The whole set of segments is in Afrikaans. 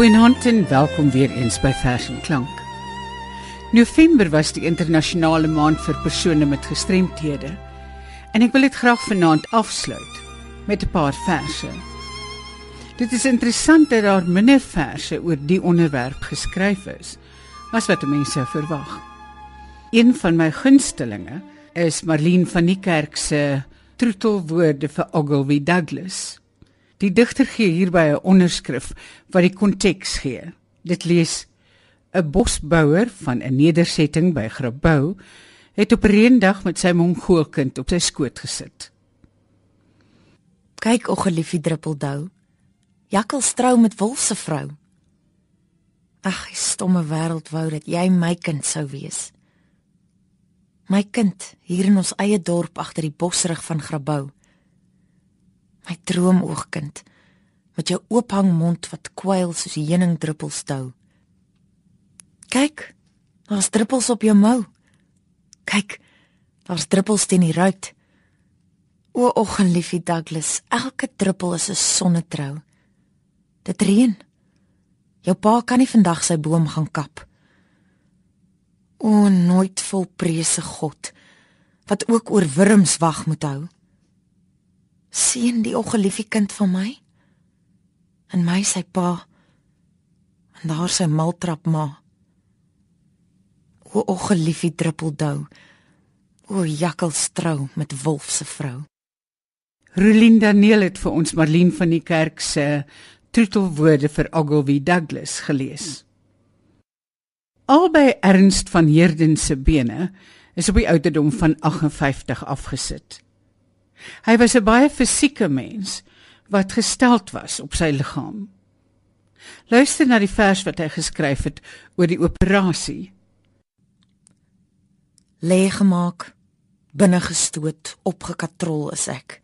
Goeienaand en welkom weer eens by Vers en Klank. November was die internasionale maand vir persone met gestremthede. En ek wil dit graag vanaand afsluit met 'n paar verse. Dit is interessant dat daar minder verse oor die onderwerp geskryf is as wat mense verwag. Een van my gunstelinge is Marlene van die Kerk se Troetelwoorde vir Ogilvy Douglas. Die digter gee hierby 'n onderskrif wat die konteks gee. Dit lees: 'n Bosbouer van 'n nedersetting by Grabouw het op 'n reendag met sy mongoolkind op sy skoot gesit. Kyk, o geliefde druppeldou. Jakkel strou met wolf se vrou. Ag, die stomme wêreld wou dat jy my kind sou wees. My kind hier in ons eie dorp agter die bosrug van Grabouw my droomoogkind met jou oophang mond wat kwyl soos heuningdruppels tou. Kyk, daar's druppels op jou mou. Kyk, daar's druppels teen die ruit. O, oggend liefie Douglas, elke druppel is 'n sonnetrou. Dit reën. Jou pa kan nie vandag sy boom gaan kap. O, nooit volprese God wat ook oor wurms wag moet hou seën die ongeliefde kind van my? En my sy pa. En daar sy maltrap ma. O ongeliefde druppeldou o jakkelstrou met wolf se vrou. Rulien Daniel het vir ons Marlene van die kerk se troetelwoorde vir Ogilvy Douglas gelees. Albei Ernst van Heerden se bene is op die ouderdom van 58 afgesit Hy was 'n baie fisieke mens wat gesteld was op sy liggaam. Luister na die vers wat hy geskryf het oor die operasie. Leeggemaak, binne gestoot, opgekatrol is ek.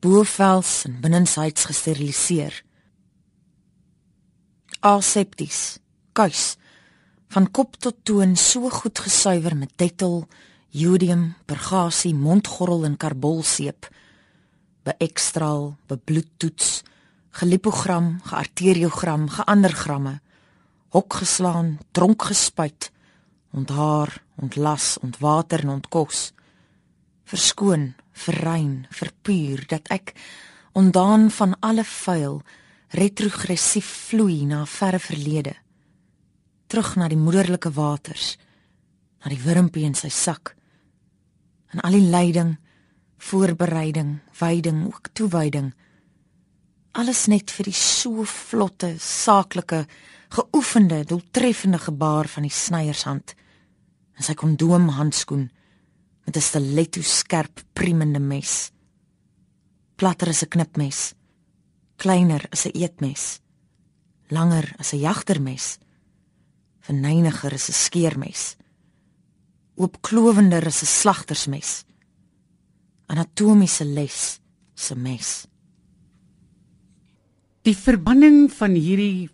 Boevels en binnensyds gesteriliseer. Asepties, kuis van kop tot toon so goed gesuiwer met detol jodium, pergasie, mondgorrel en karbolseep, be ekstraal, be bloedtoets, gelipogram, gearteriogram, geander gramme, hok geslaan, dronk gespuit, onthaar, ontlas, ontwater en ontkos. Verskoon, verrein, verpuur dat ek ondaan van alle vuil retrogressief vloei na verre verlede terug na die moederlike waters na die wurmpie in sy sak en al die leiding, voorbereiding, wyding, ook toewyding. Alles net vir die so vlotte, saaklike, geoefende, doeltreffende gebaar van die snyershand en sy kondoom handskoen met 'n stiletto skerp priemende mes. Platter as 'n knipmes, kleiner as 'n eetmes, langer as 'n jagtermes, verneiniger as 'n skeermes oopklowender as 'n slagtersmes. Anatomiese les se mes. Die verbanning van hierdie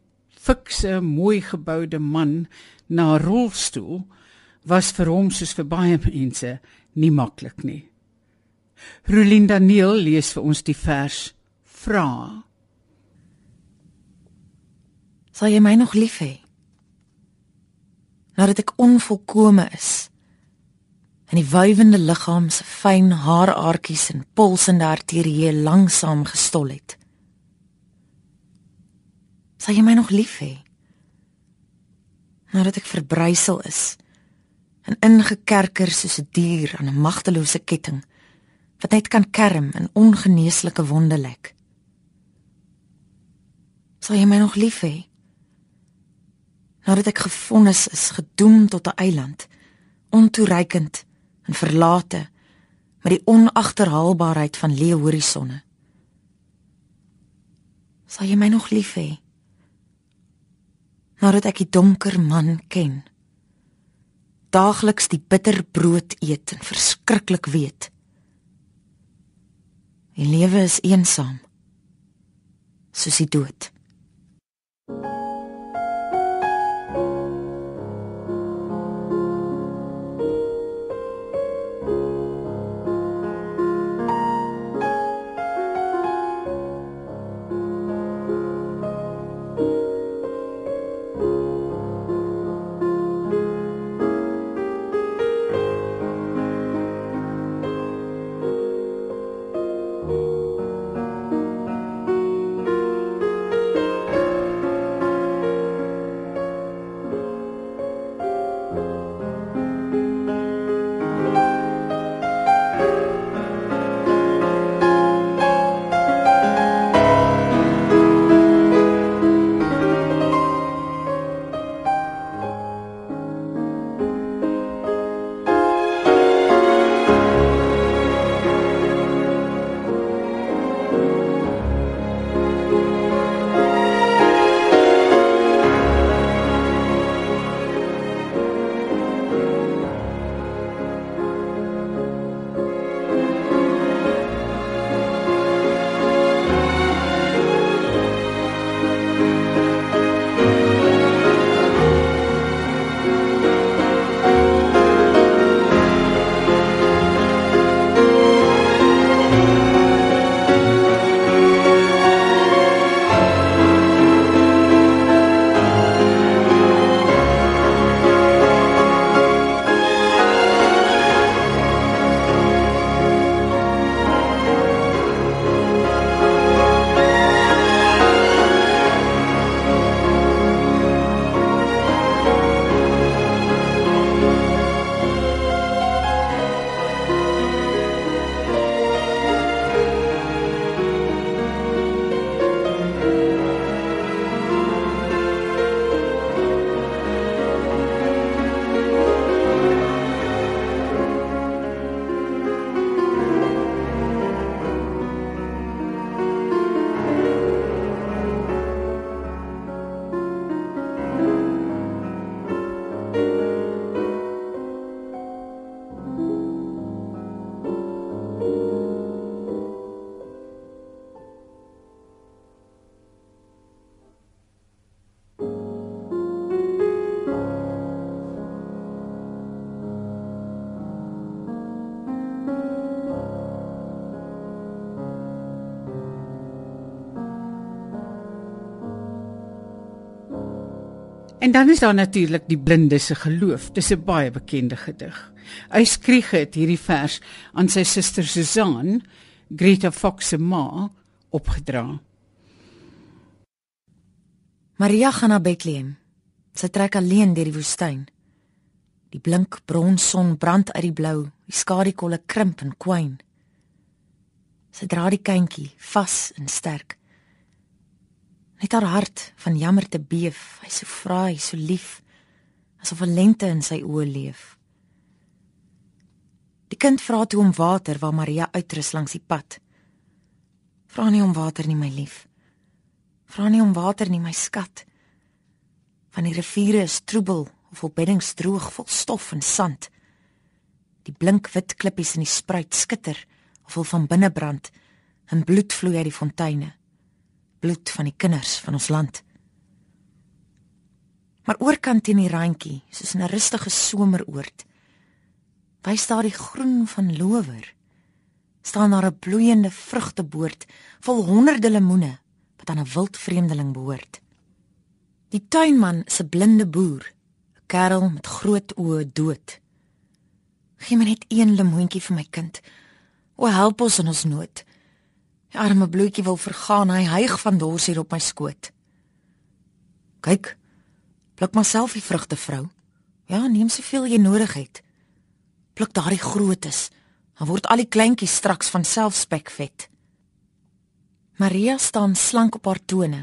fikse, mooi geboude man na 'n rolstoel was vir hom soos vir baie mense nie maklik nie. Rulien Daniel lees vir ons die vers Vra. Sal jy my nog lief hê? Nadat ek onvolkome is, en die wywende liggaam se fyn haaraartjies en pulsende arterieë langsam gestol het. Sal jy my nog lief hê? Nadat ek verbrysel is en ingekerker soos 'n dier aan 'n magtelose ketting wat net kan kerm in ongeneeslike wonde lek. Sal jy my nog lief hê? Nadat ek gefonnis is gedoem tot 'n eiland, ontoereikend en verlate met die onagterhaalbaarheid van leë horisonne. Sal jy my nog lief hê? Nadat ek die donker man ken, daagliks die bitter brood eet en verskriklik weet. Die lewe is eensaam. Soos die dood. En dan is daar natuurlik die blinde se geloof. Dis 'n baie bekende gedig. Eys Krieg het hierdie vers aan sy suster Susan, Greta Fox se ma, opgedra. Maria gaan na Bethlehem. Sy trek alleen deur die woestyn. Die blink bronson brand uit die blou, die skadukolle krimp en kwyn. Sy dra die kindjie vas en sterk. Net haar hart van jammer te beef. Hy so vraai, so lief, asof 'n lente in sy oë leef. Die kind vra toe om water waar Maria uitrus langs die pad. Vra nie om water nie, my lief. Vra nie om water nie, my skat. Van die riviere is troebel of op beddings droog vol stof en sand. Die blink wit klippies in die spruit skitter of wil van binne brand en bloed vloei uit die fonteine bloed van die kinders van ons land. Maar oorkant teen die randjie, soos 'n rustige someroord, wys daar die groen van lower. staan daar 'n bloeiende vrugteboord vol honderde lemoene wat aan 'n wild vreemdeling behoort. Die tuinman se blinde boer, 'n kerel met groot oë dood. Gee my net een lemoentjie vir my kind. O help ons in ons nood. Die arme bloetjie wil vergaan, hy hyg van dors hier op my skoot. Kyk. Pluk maar self die vrugte, vrou. Ja, neem soveel jy nodig het. Pluk daardie grootes. Dan word al die kleintjies straks van self spekvet. Maria staan slank op haar tone.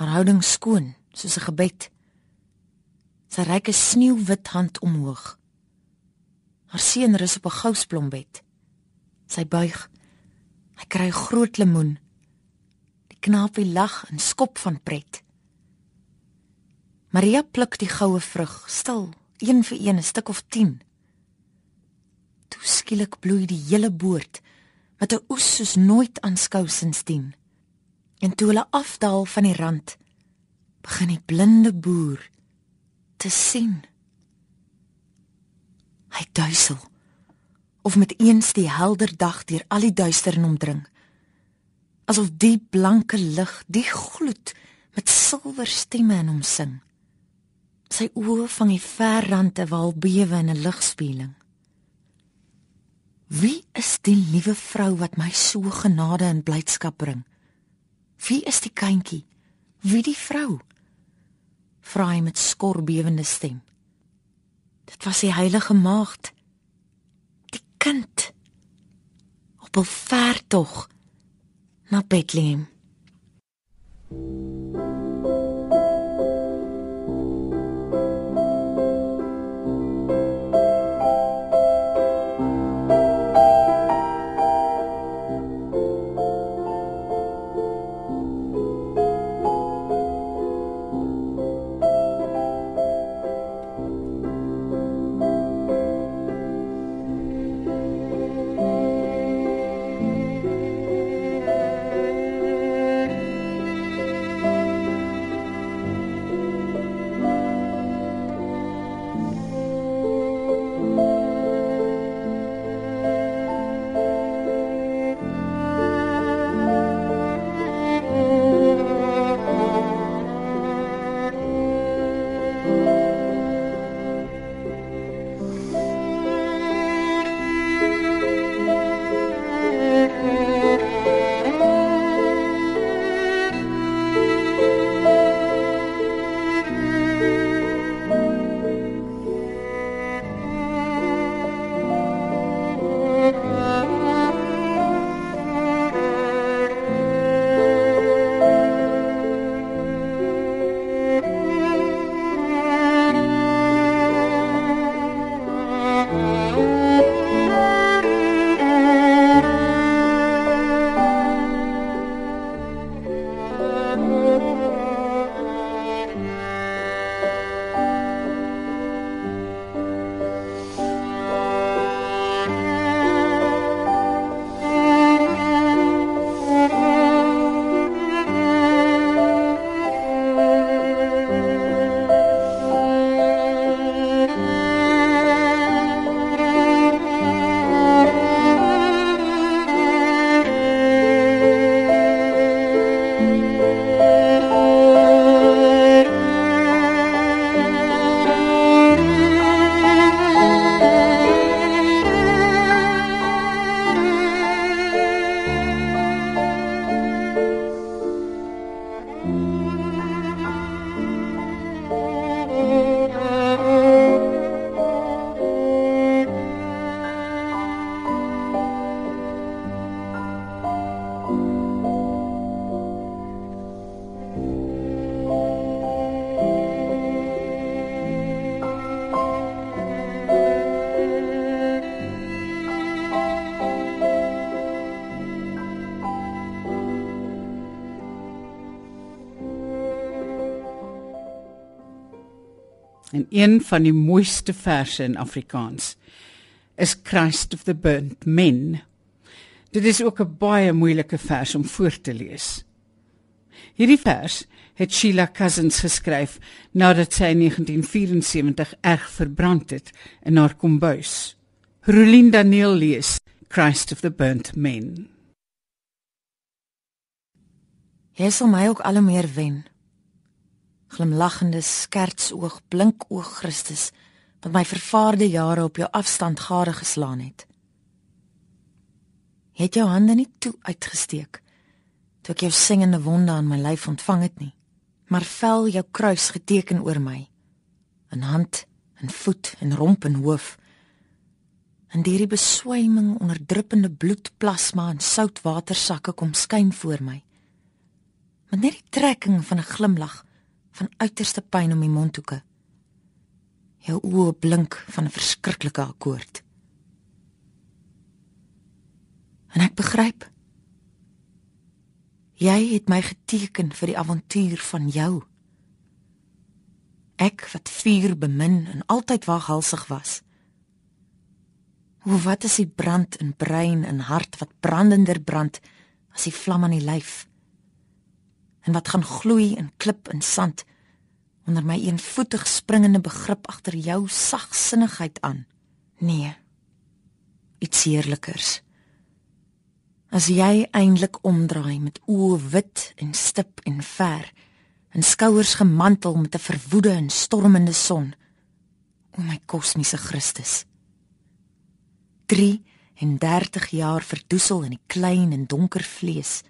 Haar houding skoon, soos 'n gebed. Sy reik 'n sneeuwwit hand omhoog. Haar seun rus op 'n gousblombed. Sy buig Hy kry groot lemoen. Die knaapie lag en skop van pret. Maria pluk die goue vrug, stil, een vir een, 'n stuk of 10. Toe skielik bloei die hele boord met 'n oes soos nooit aanskou sinsdien. En toe hulle afdaal van die rand, begin die blinde boer te sien. Hy duisel of met eens die helder dag deur al die duister in hom dring. Asof die blanke lig, die gloed met silwer stemme in hom sing. Sy oë vang die ver rande waar bewe in 'n ligspieeling. Wie is die liewe vrou wat my so genade en blydskap bring? Wie is die kindjie? Wie die vrou? Vra hy met skor bewende stem. Dit was die heilige maagd kind op 'n vaartog na Bethlehem. En een van die mooiste verse in Afrikaans is Christ of the Burnt Men. Dit is ook 'n baie moeilike vers om voor te lees. Hierdie vers het Sheila Cousins geskryf nadat sy in 1974 erg verbrand het in haar kombuis. Rolien Daniel lees Christ of the Burnt Men. Jy sal my ook al meer wen. Glimlaggende skertsoog, blinkoog Christus wat my vervaarde jare op jou afstand gade geslaan het. Het jou hande nie toe uitgesteek toe ek jou singende wonde aan my lyf ontvang het nie, maar vel jou kruis geteken oor my. In hand, in voet en romp en hoof. En hierdie beswyming onder druppende bloedplasma en soutwatersakke kom skyn voor my. Met net die trekking van 'n glimlag van uiterste pyn om die mondhoeke. Jou oë blink van 'n verskriklike akkoord. En ek begryp. Jy het my geteken vir die avontuur van jou. Ek wat vuur bemin en altyd waghalsig was. Hoe wat is die brand in brein en hart wat brandender brand as die vlam aan die lyf? En wat gaan gloei in klip en sand. Onder my eenvoetig springende begrip agter jou sagsinnigheid aan? Nee. Iets heerlikers. As jy eintlik omdraai met oë wit en stip en ver en skouers gemantel met 'n verwoede en stormende son. O my kosmiese Christus. 3 en 30 jaar verdoesel in die klein en donker vlees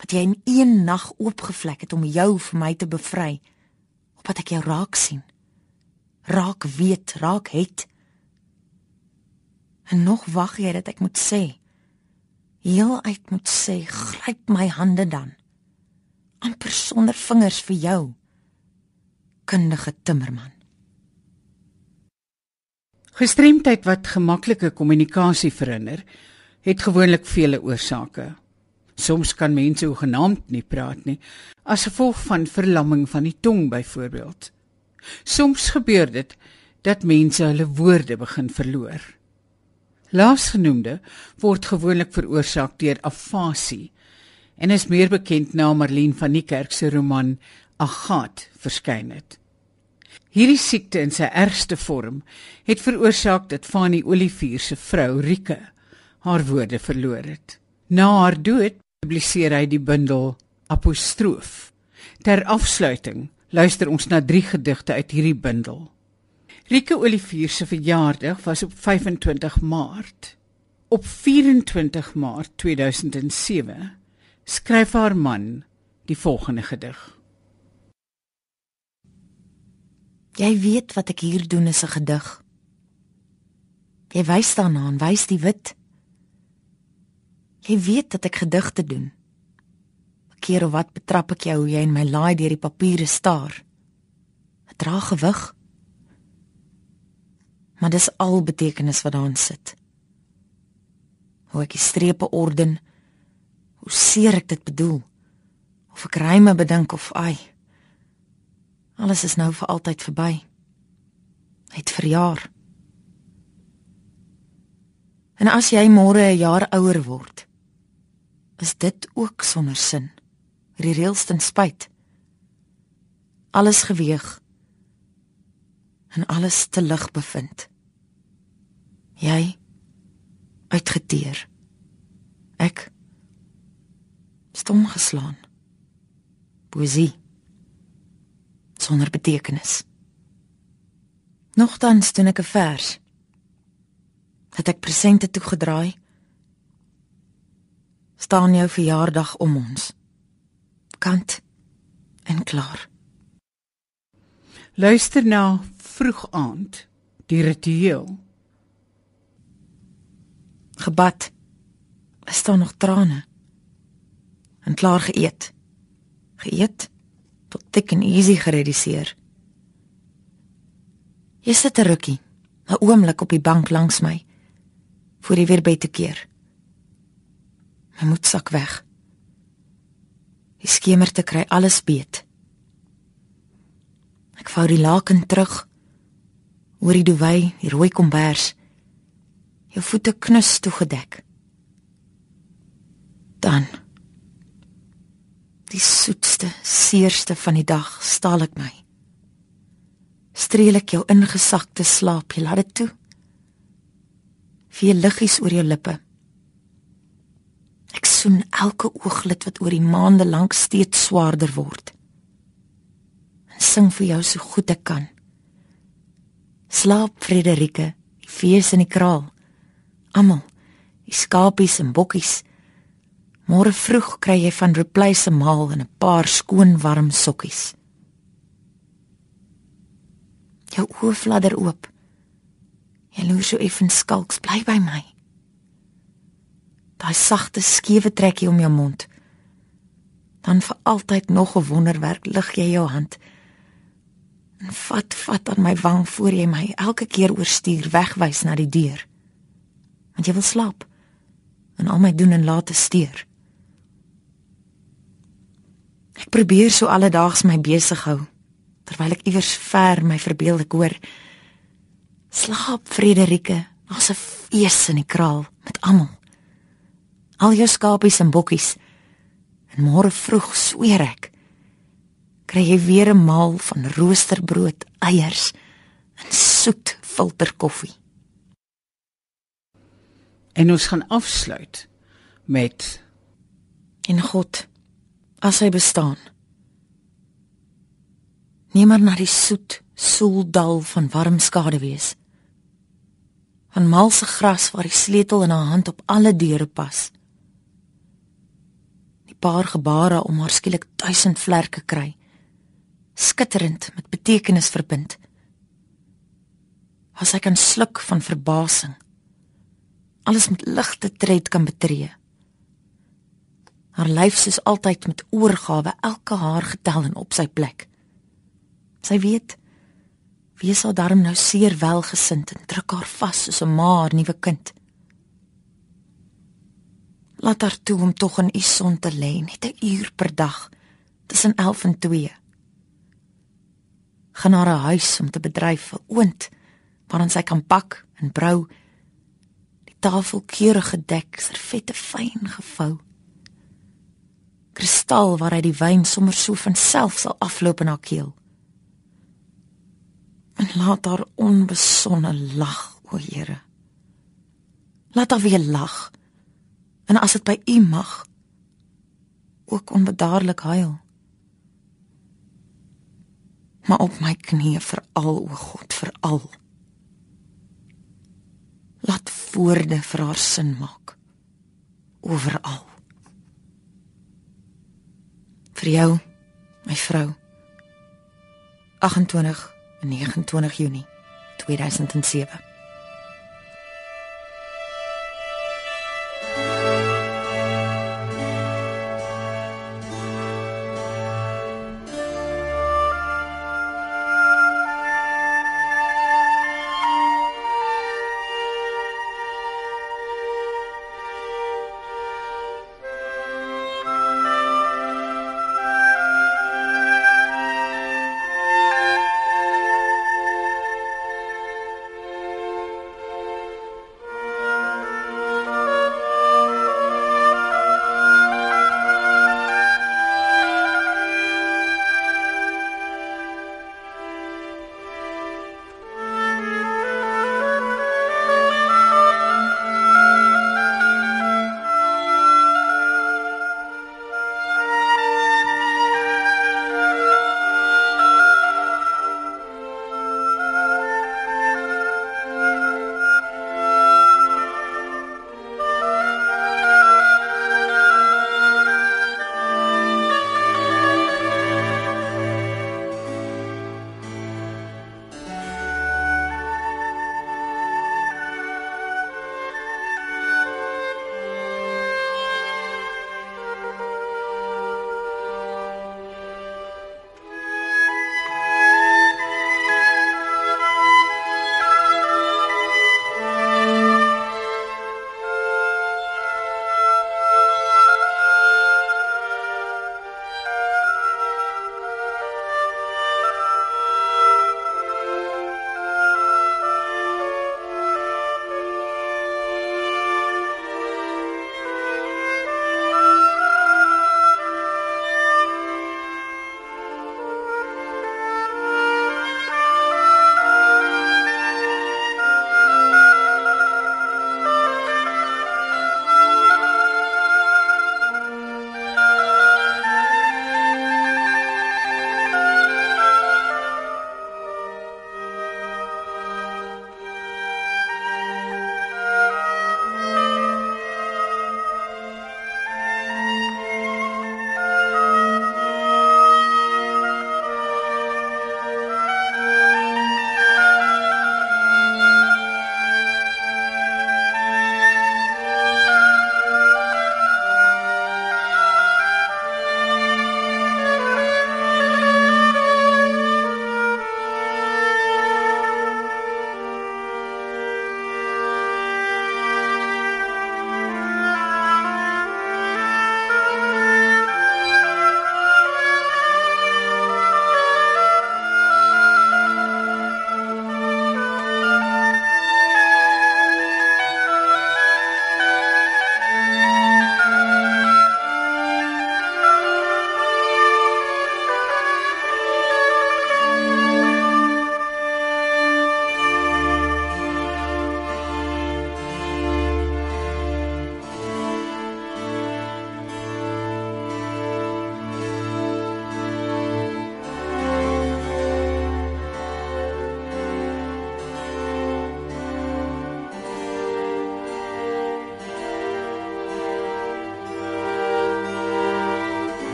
wat jy in een nag oopgevlek het om jou vir my te bevry opdat ek jou raak sien raak weet raak het en nog wag jy dat ek moet sê heel uit moet sê, gryp my hande dan. amper sonder vingers vir jou. Kundige timmerman. Gestremdheid wat gemaklike kommunikasie verhinder, het gewoonlik vele oorsake. Soms kan mense hoegenaamd nie praat nie as gevolg van verlamming van die tong byvoorbeeld. Soms gebeur dit dat mense hulle woorde begin verloor. Laasgenoemde word gewoonlik veroorsaak deur afasie en is meer bekend na Marlene van die Kerk se roman Agat verskyn het. Hierdie siekte in sy ergste vorm het veroorsaak dat Fanny Olivier se vrou Rieke haar woorde verloor het. Na haar dood publiseer hy die bundel Apostroof. Ter afsluiting luister ons na drie gedigte uit hierdie bundel. Rieke Olivier se verjaardag was op 25 Maart. Op 24 Maart 2007 skryf haar man die volgende gedig. Jy weet wat ek hier doen is 'n gedig. Jy wys daarna en wys die wit. Jy weet dat ek gedigte doen. Keer of wat betrap ek jou hoe jy in my laai deur die papiere staar. Dit dra gewig maar dis al betekenis wat daarin sit. Hoe ek die strepe orden, hoe seer ek dit bedoel, of ek ryme bedink of ai. Alles is nou vir altyd verby. Het verjaar. En as jy môre 'n jaar ouer word, is dit ook sonder sin. Reëlsten spyt. Alles geweeg en alles te lig bevind. Jy uitgeteer. Ek stom geslaan. Poesie sonder betekenis. Nogtans doen ek 'n vers. Het ek presente toegedraai staan jou verjaardag om ons kant en klaar luister na vroeg aand die ritueel gebad. Is daar nog trane? En klaar geëet. Geëet tot dik en easy gereduseer. Jy sit 'n rukkie, 'n oomblik op die bank langs my voor jy weer by te keer. My moed sak weg. Die skemer te kry alles beet. Ek vou die laken terug oor die duvet, die rooi kombers. Jou voete knus toegedek. Dan die soetste, seerste van die dag, staal ek my. Streel ek jou ingesakte slaap, jy laat dit toe. Vier liggies oor jou lippe. Ek soen elke ooglid wat oor die maande lank steeds swaarder word. En sing vir jou so goed ek kan. Slaap Frederike, die fees in die kraal. Almal, die skapies en bokkies. Môre vroeg kry jy van Replay se maal en 'n paar skoon warm sokkies. Jou oë fladder oop. Jy loer so effens skalks bly by my. Daai sagte skewe trekkie om jou mond. Dan vir altyd nog 'n wonderwerk lig jy jou hand en vat vat aan my wang voor jy my elke keer oorstuur wegwys na die deur. Want jy wil slaap en al my doen en late steur. Ek probeer so alledaags my besig hou terwyl ek iewers ver my verbeel ek hoor slaap Frederike, daar's 'n fees in die kraal met almal. Al jou skapies en bokkies. En môre vroeg sweer ek kry jy weer 'n maal van roosterbrood, eiers en soet filterkoffie. En ons gaan afsluit met in God as hy bestaan. Neem maar na die soet soeldal van warm skade wees. Van malse gras waar die sleutel in haar hand op alle deure pas. Paar gebare om haar skielik duisend vlerke kry skitterend met betekenis verbind. As hy kan sluk van verbasing. Alles met ligte tred kan betree. Haar lyf soos altyd met oorgawe elke haar getel en op sy plek. Sy weet wie sal daarom nou seer welgesind en druk haar vas soos 'n ma haar nuwe kind. Laat haar toe om tog in u son te lê net 'n uur per dag tussen 11 en 2 gaan haar huis om te bedryf 'n oond waarin sy kan bak en brou. Die tafel keurig gedek, servette fyn gevou. Kristal waar hy die wyn sommer so van self sal afloop in haar keel. En laat haar onbesonne lag, o Here. Laat haar weer lag. En as dit by U mag, ook onbedaarlik huil. Maar op my knieë vir al o God vir al laat woorde vir haar sin maak oral vir jou my vrou 28 en 29 Junie 2007